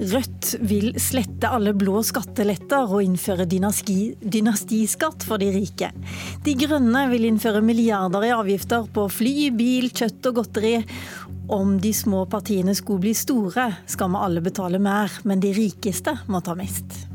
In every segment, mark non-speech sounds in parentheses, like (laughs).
Rødt vil slette alle blå skatteletter og innføre dynaski, dynastiskatt for de rike. De Grønne vil innføre milliarder i avgifter på fly, bil, kjøtt og godteri. Om de små partiene skulle bli store, skal vi alle betale mer, men de rikeste må ta mest.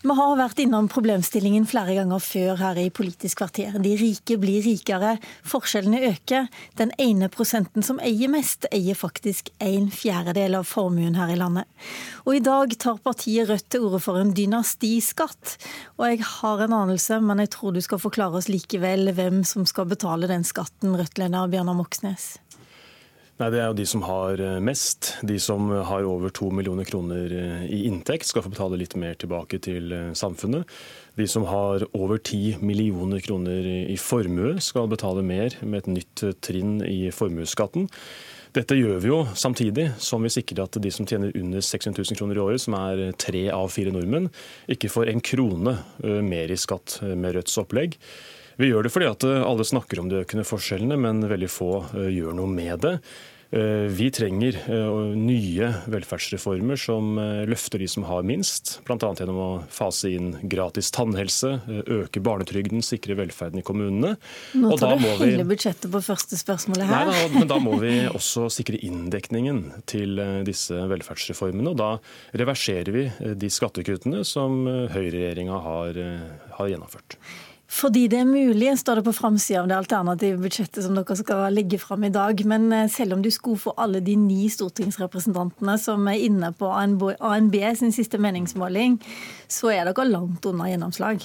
Vi har vært innom problemstillingen flere ganger før her i Politisk kvarter. De rike blir rikere, forskjellene øker. Den ene prosenten som eier mest, eier faktisk en fjerdedel av formuen her i landet. Og i dag tar partiet Rødt til orde for en dynastiskatt. Og jeg har en anelse, men jeg tror du skal forklare oss likevel hvem som skal betale den skatten, Rødt-leder Bjørnar Moxnes. Nei, Det er jo de som har eh, mest. De som har over to millioner kroner eh, i inntekt, skal få betale litt mer tilbake til eh, samfunnet. De som har over ti millioner kroner i formue, skal betale mer med et nytt trinn i formuesskatten. Dette gjør vi jo samtidig som vi sikrer at de som tjener under 600 000 kroner i året, som er tre av fire nordmenn, ikke får en krone mer i skatt med Rødts opplegg. Vi gjør det fordi at alle snakker om de økende forskjellene, men veldig få gjør noe med det. Eh, vi trenger eh, nye velferdsreformer som eh, løfter de som har minst, bl.a. gjennom å fase inn gratis tannhelse, øke barnetrygden, sikre velferden i kommunene. Nå tar du hele budsjettet på første spørsmålet her. Nei, men da må vi også sikre inndekningen til disse velferdsreformene. Og da reverserer vi de skattekuttene som høyreregjeringa har, har gjennomført. Fordi det er mulig, står det på framsida av det alternative budsjettet som dere skal legge fram i dag. Men eh, selv om du skulle få alle de ni stortingsrepresentantene som er inne på ANB sin siste meningsmåling, så er dere langt unna gjennomslag.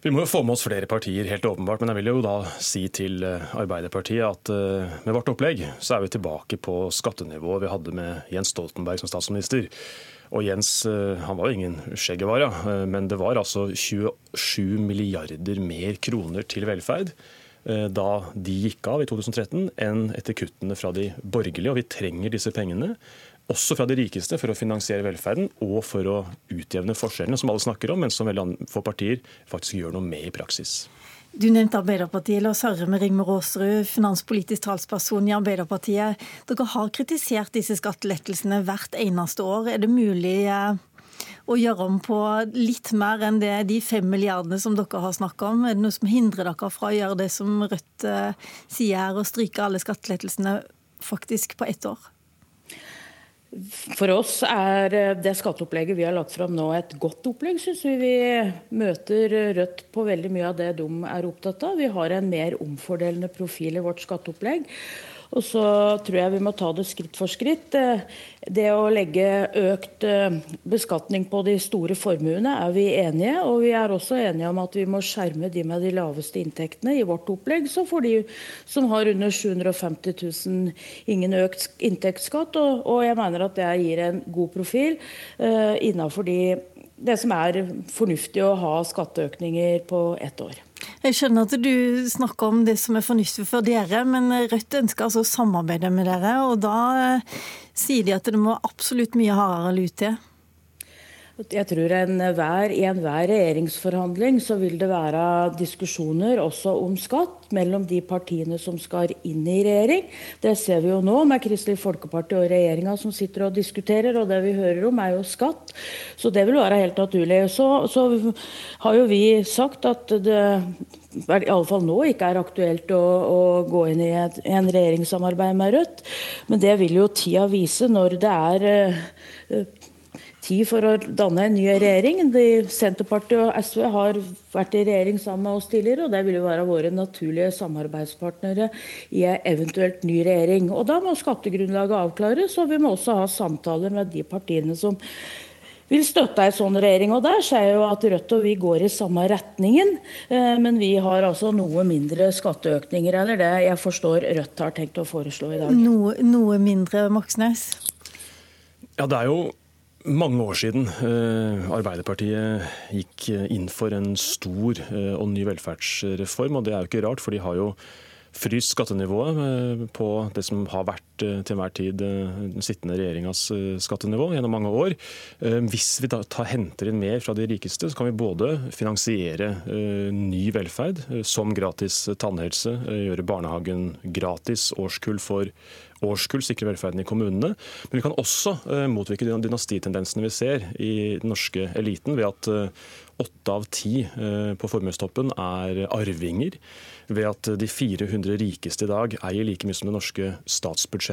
Vi må jo få med oss flere partier, helt åpenbart. Men jeg vil jo da si til eh, Arbeiderpartiet at eh, med vårt opplegg så er vi tilbake på skattenivået vi hadde med Jens Stoltenberg som statsminister. Og Jens eh, han var jo ingen skjeggevara, eh, men det var altså 27 milliarder mer kroner til velferd eh, da de gikk av i 2013, enn etter kuttene fra de borgerlige. Og vi trenger disse pengene, også fra de rikeste, for å finansiere velferden og for å utjevne forskjellene, som alle snakker om, men som veldig få partier faktisk gjør noe med i praksis. Du nevnte Arbeiderpartiet. La oss høre med Rigmor Aasrud, finanspolitisk talsperson i Arbeiderpartiet. Dere har kritisert disse skattelettelsene hvert eneste år. Er det mulig eh, å gjøre om på litt mer enn det, de fem milliardene som dere har snakka om? Er det noe som hindrer dere fra å gjøre det som Rødt eh, sier her, å stryke alle skattelettelsene faktisk på ett år? For oss er eh, det skatteopplegget vi har lagt fram nå et godt opplegg, syns vi. Vi møter Rødt på veldig mye av det de er opptatt av. Vi har en mer omfordelende profil i vårt skatteopplegg. Og så tror jeg vi må ta det skritt for skritt. Eh, det å legge økt eh, beskatning på de store formuene er vi enige. Og vi er også enige om at vi må skjerme de med de laveste inntektene i vårt opplegg. Så får de som har under 750 000 ingen økt inntektsskatt. Og, jeg mener at det gir en god profil uh, innafor de, det som er fornuftig å ha skatteøkninger på ett år. Jeg skjønner at du snakker om det som er fornuftig for dere, men Rødt ønsker altså å samarbeide med dere. Og da eh, sier de at det må absolutt mye hardere lut til. Jeg tror enhver, I enhver regjeringsforhandling så vil det være diskusjoner også om skatt mellom de partiene som skal inn i regjering. Det ser vi jo nå med Kristelig Folkeparti og regjeringa som sitter og diskuterer. Og det vi hører om er jo skatt. Så det vil være helt naturlig. Så, så har jo vi sagt at det i alle fall nå ikke er aktuelt å, å gå inn i et, en regjeringssamarbeid med Rødt. Men det vil jo tida vise når det er uh, tid for å danne en ny regjering. De, Senterpartiet og SV har vært i regjering sammen med oss tidligere, og det vil jo være våre naturlige samarbeidspartnere i en eventuelt ny regjering. Og Da må skattegrunnlaget avklares, og vi må også ha samtaler med de partiene som vil støtte en sånn regjering. og Der ser jeg jo at Rødt og vi går i samme retningen, eh, men vi har altså noe mindre skatteøkninger eller det jeg forstår Rødt har tenkt å foreslå i dag. Noe, noe mindre, Moxnes? Ja, det er jo mange år siden eh, Arbeiderpartiet gikk inn for en stor eh, og ny velferdsreform. og Det er jo ikke rart, for de har jo fryst skattenivået eh, på det som har vært til enhver tid den sittende regjeringas skattenivå gjennom mange år. Hvis vi da henter inn mer fra de rikeste, så kan vi både finansiere ny velferd, som gratis tannhelse, gjøre barnehagen gratis, årskull for årskull sikre velferden i kommunene. Men vi kan også motvirke dynastitendensene vi ser i den norske eliten, ved at åtte av ti eh, på formuestoppen er arvinger, ved at de 400 rikeste i dag eier like mye som det norske statsbudsjettet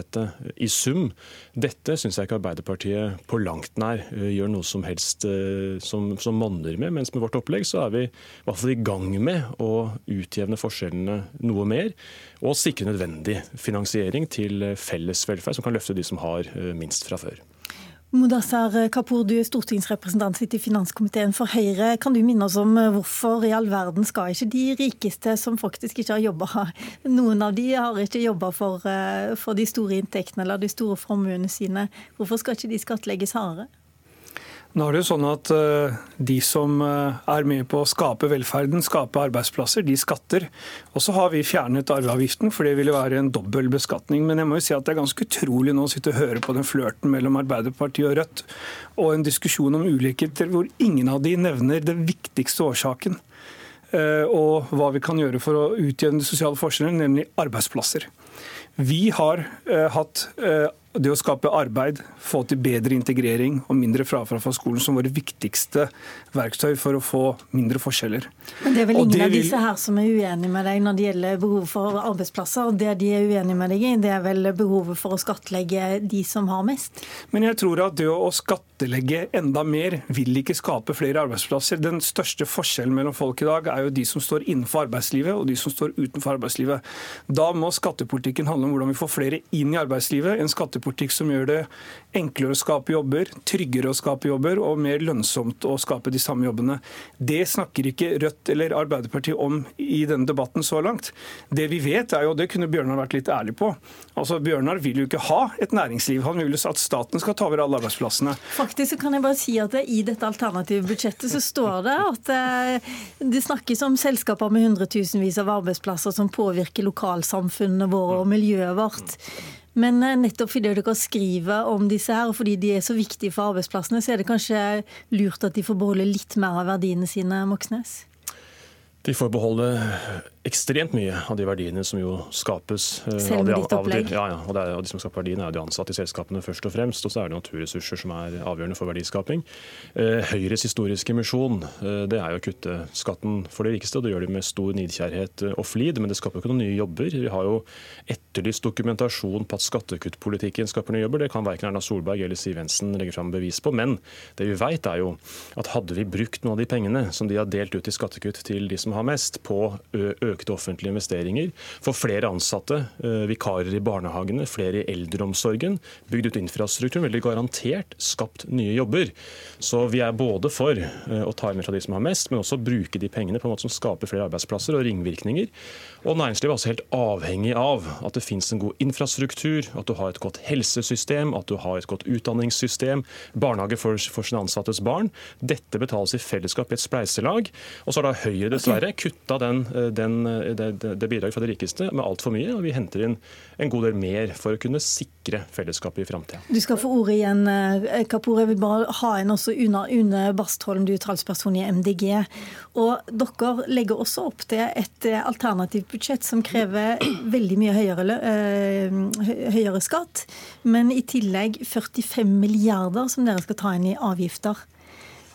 i sum. Dette syns jeg ikke Arbeiderpartiet på langt nær eh, gjør noe som helst eh, som, som monner med, mens med vårt opplegg så er vi i hvert fall i gang med å utjevne forskjellene noe mer, og sikre nødvendig finansiering til felles velferd som kan løfte de som har minst fra før. Mudassar Kapur, du er stortingsrepresentant i finanskomiteen for Høyre. Kan du minne oss om eh, hvorfor i all verden skal ikke de rikeste som faktisk ikke har jobba, (laughs) noen av de har ikke jobba for, eh, for de store inntektene eller de store formuene sine, hvorfor skal ikke de skattlegges hardere? Nå er det jo sånn at eh, De som eh, er med på å skape velferden, skape arbeidsplasser, de skatter. Og så har vi fjernet arveavgiften, for det ville være en dobbel beskatning. Men jeg må jo si at det er ganske utrolig nå å sitte og høre på den flørten mellom Arbeiderpartiet og Rødt, og en diskusjon om ulikheter hvor ingen av de nevner den viktigste årsaken. Eh, og hva vi kan gjøre for å utjevne sosiale forskjeller, nemlig arbeidsplasser. Vi har hatt det å skape arbeid, få til bedre integrering og mindre frafall fra skolen som våre viktigste verktøy for å få mindre forskjeller. Men Det er vel ingen av disse her som er uenig med deg når det gjelder behovet for arbeidsplasser. Det de er uenig med deg i, det er vel behovet for å skattlegge de som har mest? Men jeg tror at det å skattlegge enda mer vil ikke skape flere arbeidsplasser. Den største forskjellen mellom folk i dag er jo de som står innenfor arbeidslivet og de som står utenfor arbeidslivet. Da må skattepolitikken handle om hvordan vi får flere inn i arbeidslivet. En skattepolitikk skattepolitikk som gjør det enklere å skape jobber, tryggere å skape jobber og mer lønnsomt å skape de samme jobbene. Det snakker ikke Rødt eller Arbeiderpartiet om i denne debatten så langt. Det vi vet er jo, og det kunne Bjørnar vært litt ærlig på, altså Bjørnar vil jo ikke ha et næringsliv. Han vil jo at staten skal ta over alle arbeidsplassene. Faktisk så kan jeg bare si at I dette alternative budsjettet så står det at eh, det snakkes om selskaper med hundretusenvis av arbeidsplasser som påvirker lokalsamfunnene våre og miljøet vårt. Men eh, nettopp fordi dere skriver om disse her, og fordi de er så viktige for arbeidsplassene, så er det kanskje lurt at de får beholde litt mer av verdiene sine, Moxnes? De får beholde ekstremt mye av de verdiene som jo skapes. Eh, Selv med ditt opplegg? Ja, ja, og, er, og de som skaper verdiene er de ansatte i selskapene først og fremst. Og så er det naturressurser som er avgjørende for verdiskaping. Eh, Høyres historiske misjon eh, det er jo å kutte skatten for de rikeste. og Det gjør de med stor nidkjærhet og flid, men det skaper jo ikke noen nye jobber. Vi har jo etterlyst dokumentasjon på at skattekuttpolitikken skaper nye jobber. Det kan verken Erna Solberg eller Siv Jensen legge fram bevis på. Men det vi vet er jo at hadde vi brukt noen av de pengene som de har delt ut i skattekutt til de som har mest, på ø økte offentlige investeringer, få flere ansatte, eh, vikarer i barnehagene, flere i eldreomsorgen, bygd ut infrastrukturen, veldig garantert skapt nye jobber. Så vi er både for eh, å ta inn fra de som har mest, men også bruke de pengene på en måte som skaper flere arbeidsplasser og ringvirkninger. Og næringslivet er også helt avhengig av at det finnes en god infrastruktur, at du har et godt helsesystem, at du har et godt utdanningssystem, barnehage for, for sine ansattes barn. Dette betales i fellesskap i et spleiselag. Og så har da Høyre dessverre kutta den, eh, den Eh, det, det, det fra de rikeste med altfor mye. og Vi henter inn en god del mer for å kunne sikre fellesskapet i framtida. Du skal få ordet igjen, eh, Kapur. Jeg vil bare ha en også Una, Une Bastholm, du er talsperson i MDG. Og Dere legger også opp til et eh, alternativt budsjett som krever veldig mye høyere, høyere skatt, men i tillegg 45 milliarder som dere skal ta inn i avgifter.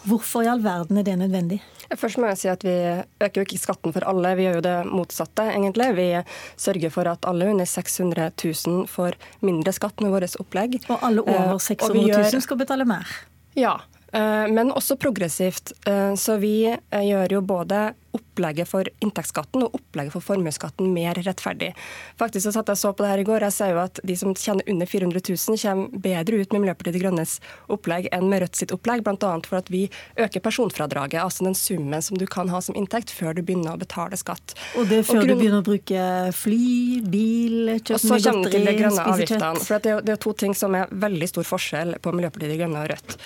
Hvorfor i all verden er det nødvendig? Først må jeg si at Vi øker jo ikke skatten for alle, vi gjør jo det motsatte. egentlig. Vi sørger for at alle under 600 000 får mindre skatt med vårt opplegg. Og alle over 600 eh, 000 skal betale mer? Ja, eh, men også progressivt. Eh, så vi gjør jo både opplegget for inntektsskatten og opplegget for formuesskatten mer rettferdig. Faktisk så satt jeg så på det her i går. Jeg ser jo at de som tjener under 400 000, kommer bedre ut med Miljøpartiet De Grønnes opplegg enn med Rødt sitt opplegg, bl.a. for at vi øker personfradraget, altså den summen som du kan ha som inntekt før du begynner å betale skatt. Og det er før grunn... du begynner å bruke fly, bil, kjøpe mye godteri, spise kjøtt? For det er, det er to ting som er veldig stor forskjell på Miljøpartiet De Grønne og Rødt.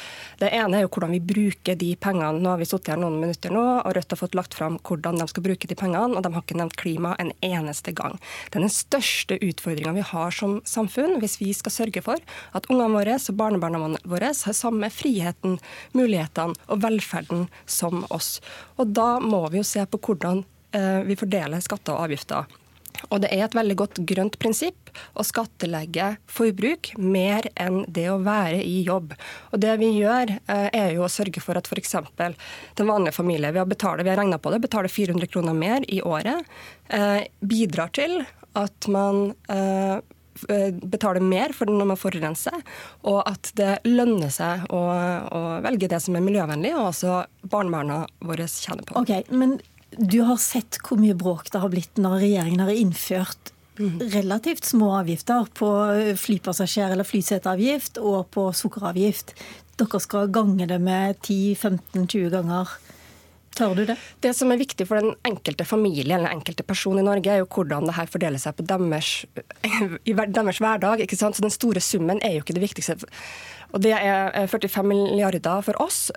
Det ene er jo hvordan vi bruker de pengene. Nå har vi sittet her noen minutter nå, og Rødt har fått lagt fram om hvordan de skal bruke de pengene, og de har ikke nevnt klima en eneste gang. Det er den største utfordringa vi har som samfunn, hvis vi skal sørge for at ungene våre og barnebarna våre har samme friheten, mulighetene og velferden som oss. Og da må vi jo se på hvordan eh, vi fordeler skatter og avgifter. Og det er et veldig godt grønt prinsipp å skattelegge forbruk mer enn det å være i jobb. Og det vi gjør, eh, er jo å sørge for at f.eks. den vanlige familie vi har, betalt, vi har regna på det, betaler 400 kroner mer i året, eh, bidrar til at man betaler mer for når man forurenser, og at det lønner seg å, å velge det som er miljøvennlig, og også barnebarna våre tjener på. Okay, men du har sett hvor mye bråk det har blitt når regjeringen har innført relativt små avgifter på flypassasjer- eller flyseteavgift og på sukkeravgift. Dere skal gange det med 10-15-20 ganger. Tør du det? Det som er viktig for den enkelte familie eller den enkelte person i Norge, er jo hvordan det her fordeler seg på deres, i deres hverdag. ikke sant? Så Den store summen er jo ikke det viktigste. Og Det er 45 milliarder for oss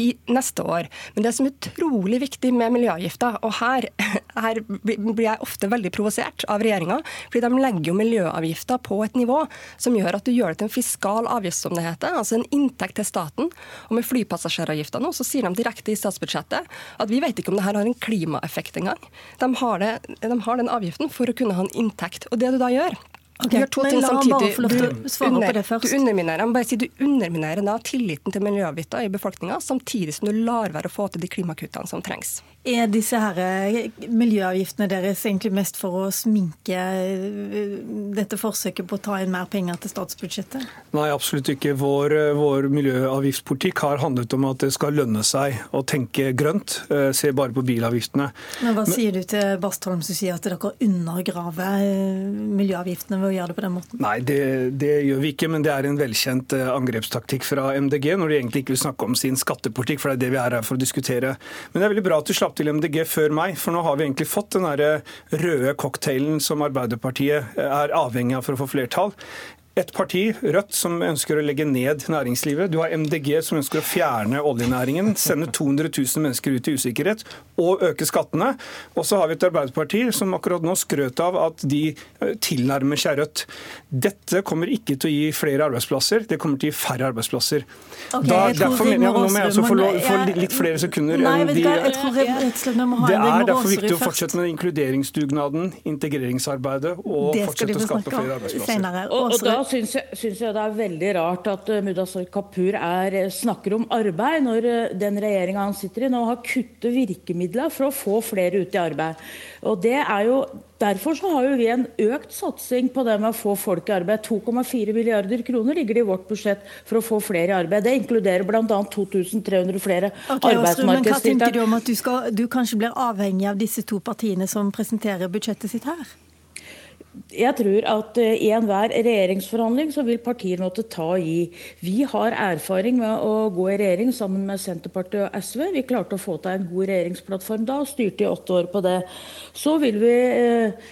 i neste år. Men det som er utrolig viktig med miljøavgifter, og her, her blir jeg ofte veldig provosert av regjeringa, fordi de legger jo miljøavgifter på et nivå som gjør at du gjør det til en fiskal avgift, som det heter, altså en inntekt til staten. Og med flypassasjeravgifter nå, så sier de direkte i statsbudsjettet at vi vet ikke om det her har en klimaeffekt engang. De har, det, de har den avgiften for å kunne ha en inntekt. Og det du da gjør, Okay, gjør to ting samtidig. Du, under, du, underminerer, bare si, du underminerer da tilliten til miljøavgifter i befolkninga, samtidig som du lar være å få til de klimakuttene som trengs. Er disse her eh, miljøavgiftene deres egentlig mest for å sminke eh, dette forsøket på å ta inn mer penger til statsbudsjettet? Nei, absolutt ikke. Vår, eh, vår miljøavgiftspolitikk har handlet om at det skal lønne seg å tenke grønt. Se bare på bilavgiftene. Men Hva Men, sier du til Bastholm som sier at dere undergraver miljøavgiftene ved å gjøre det på den måten? Nei, det, det gjør vi ikke, men det er en velkjent angrepstaktikk fra MDG når de egentlig ikke vil snakke om sin skattepolitikk, for det er det vi er her for å diskutere. Men det er veldig bra at du slapp til MDG før meg, for nå har vi egentlig fått den røde cocktailen som Arbeiderpartiet er avhengig av for å få flertall et parti, Rødt, som ønsker å legge ned næringslivet. Du har MDG, som ønsker å fjerne oljenæringen, sende 200 000 mennesker ut i usikkerhet og øke skattene. Og så har vi et Arbeiderparti som akkurat nå skrøt av at de eh, tilnærmer seg Rødt. Dette kommer ikke til å gi flere arbeidsplasser, det kommer til å gi færre arbeidsplasser. Okay, da, derfor mener jeg, Nå må jeg også få, få litt flere sekunder nei, enn de jeg tror jeg, Det er derfor viktig å fortsette med inkluderingsdugnaden, integreringsarbeidet og fortsette å skape flere arbeidsplasser. Og, og da syns jeg, synes jeg, det er veldig rart at uh, Mudassar Kapur er, eh, snakker om arbeid, når uh, den regjeringa han sitter i nå har kuttet virkemidler for å få flere ut i arbeid. Og det er jo Derfor så har jo vi en økt satsing på det med å få folk i arbeid. 2,4 milliarder kroner ligger det i vårt budsjett for å få flere i arbeid. Det inkluderer bl.a. 2300 flere okay, arbeidsmarkedstiltak. Men hva tenker du om at du, skal, du kanskje blir avhengig av disse to partiene som presenterer budsjettet sitt her? Jeg tror at eh, i enhver regjeringsforhandling så vil partier måtte ta og gi. Vi har erfaring med å gå i regjering sammen med Senterpartiet og SV. Vi klarte å få til en god regjeringsplattform da og styrte i åtte år på det. Så vil vi, eh,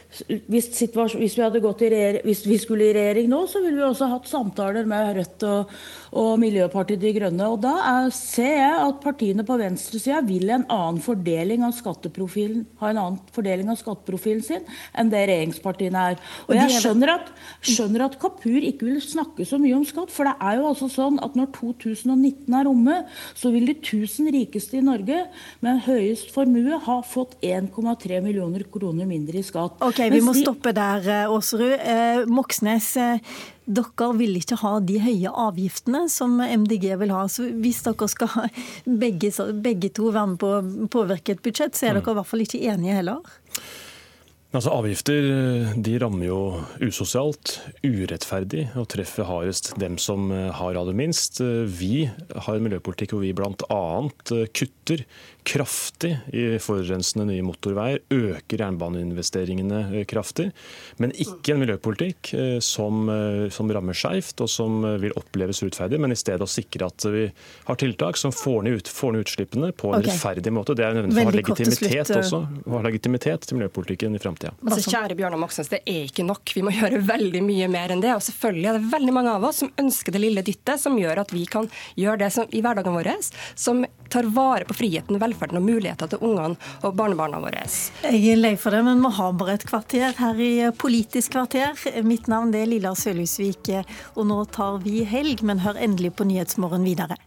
hvis, hvis vi, hvis vi skulle i regjering nå, så ville vi også hatt samtaler med Rødt og, og Miljøpartiet De Grønne. Og da er, ser jeg at partiene på venstresida vil en annen fordeling av skatteprofilen, ha en annen fordeling av skatteprofilen sin enn det regjeringspartiene er. Og jeg skjønner at, skjønner at Kapur ikke vil snakke så mye om skatt, for det er jo altså sånn at når 2019 er omme, så vil de 1000 rikeste i Norge med høyest formue ha fått 1,3 millioner kroner mindre i skatt. Ok, Vi må stoppe der, eh, Aasrud. Eh, Moxnes, eh, dere vil ikke ha de høye avgiftene som MDG vil ha. Så hvis dere skal begge, begge to være med på å påvirke et budsjett, så er dere i hvert fall ikke enige heller? Altså, avgifter de rammer jo usosialt, urettferdig og treffer hardest dem som eh, har aller minst. Vi har en miljøpolitikk hvor vi bl.a. kutter kraftig i forurensende nye motorveier, øker jernbaneinvesteringene eh, kraftig, men ikke en miljøpolitikk eh, som, som rammer skeivt og som vil oppleves urettferdig, men i stedet å sikre at vi har tiltak som får ned, ut, får ned utslippene på en okay. rettferdig måte. Det er nødvendig for å ha legitimitet også, å ha legitimitet til miljøpolitikken i framtiden. Framtida. Altså, kjære Bjørnar Moxnes, det er ikke nok. Vi må gjøre veldig mye mer enn det. Og selvfølgelig er det veldig mange av oss som ønsker det lille dyttet, som gjør at vi kan gjøre det som, i hverdagen vår, som tar vare på friheten, velferden og muligheter til ungene og barnebarna våre. Jeg er lei for det, men vi har bare et kvarter her i Politisk kvarter. Mitt navn er Lilla Sølhusvik, og nå tar vi helg, men hør endelig på Nyhetsmorgen videre.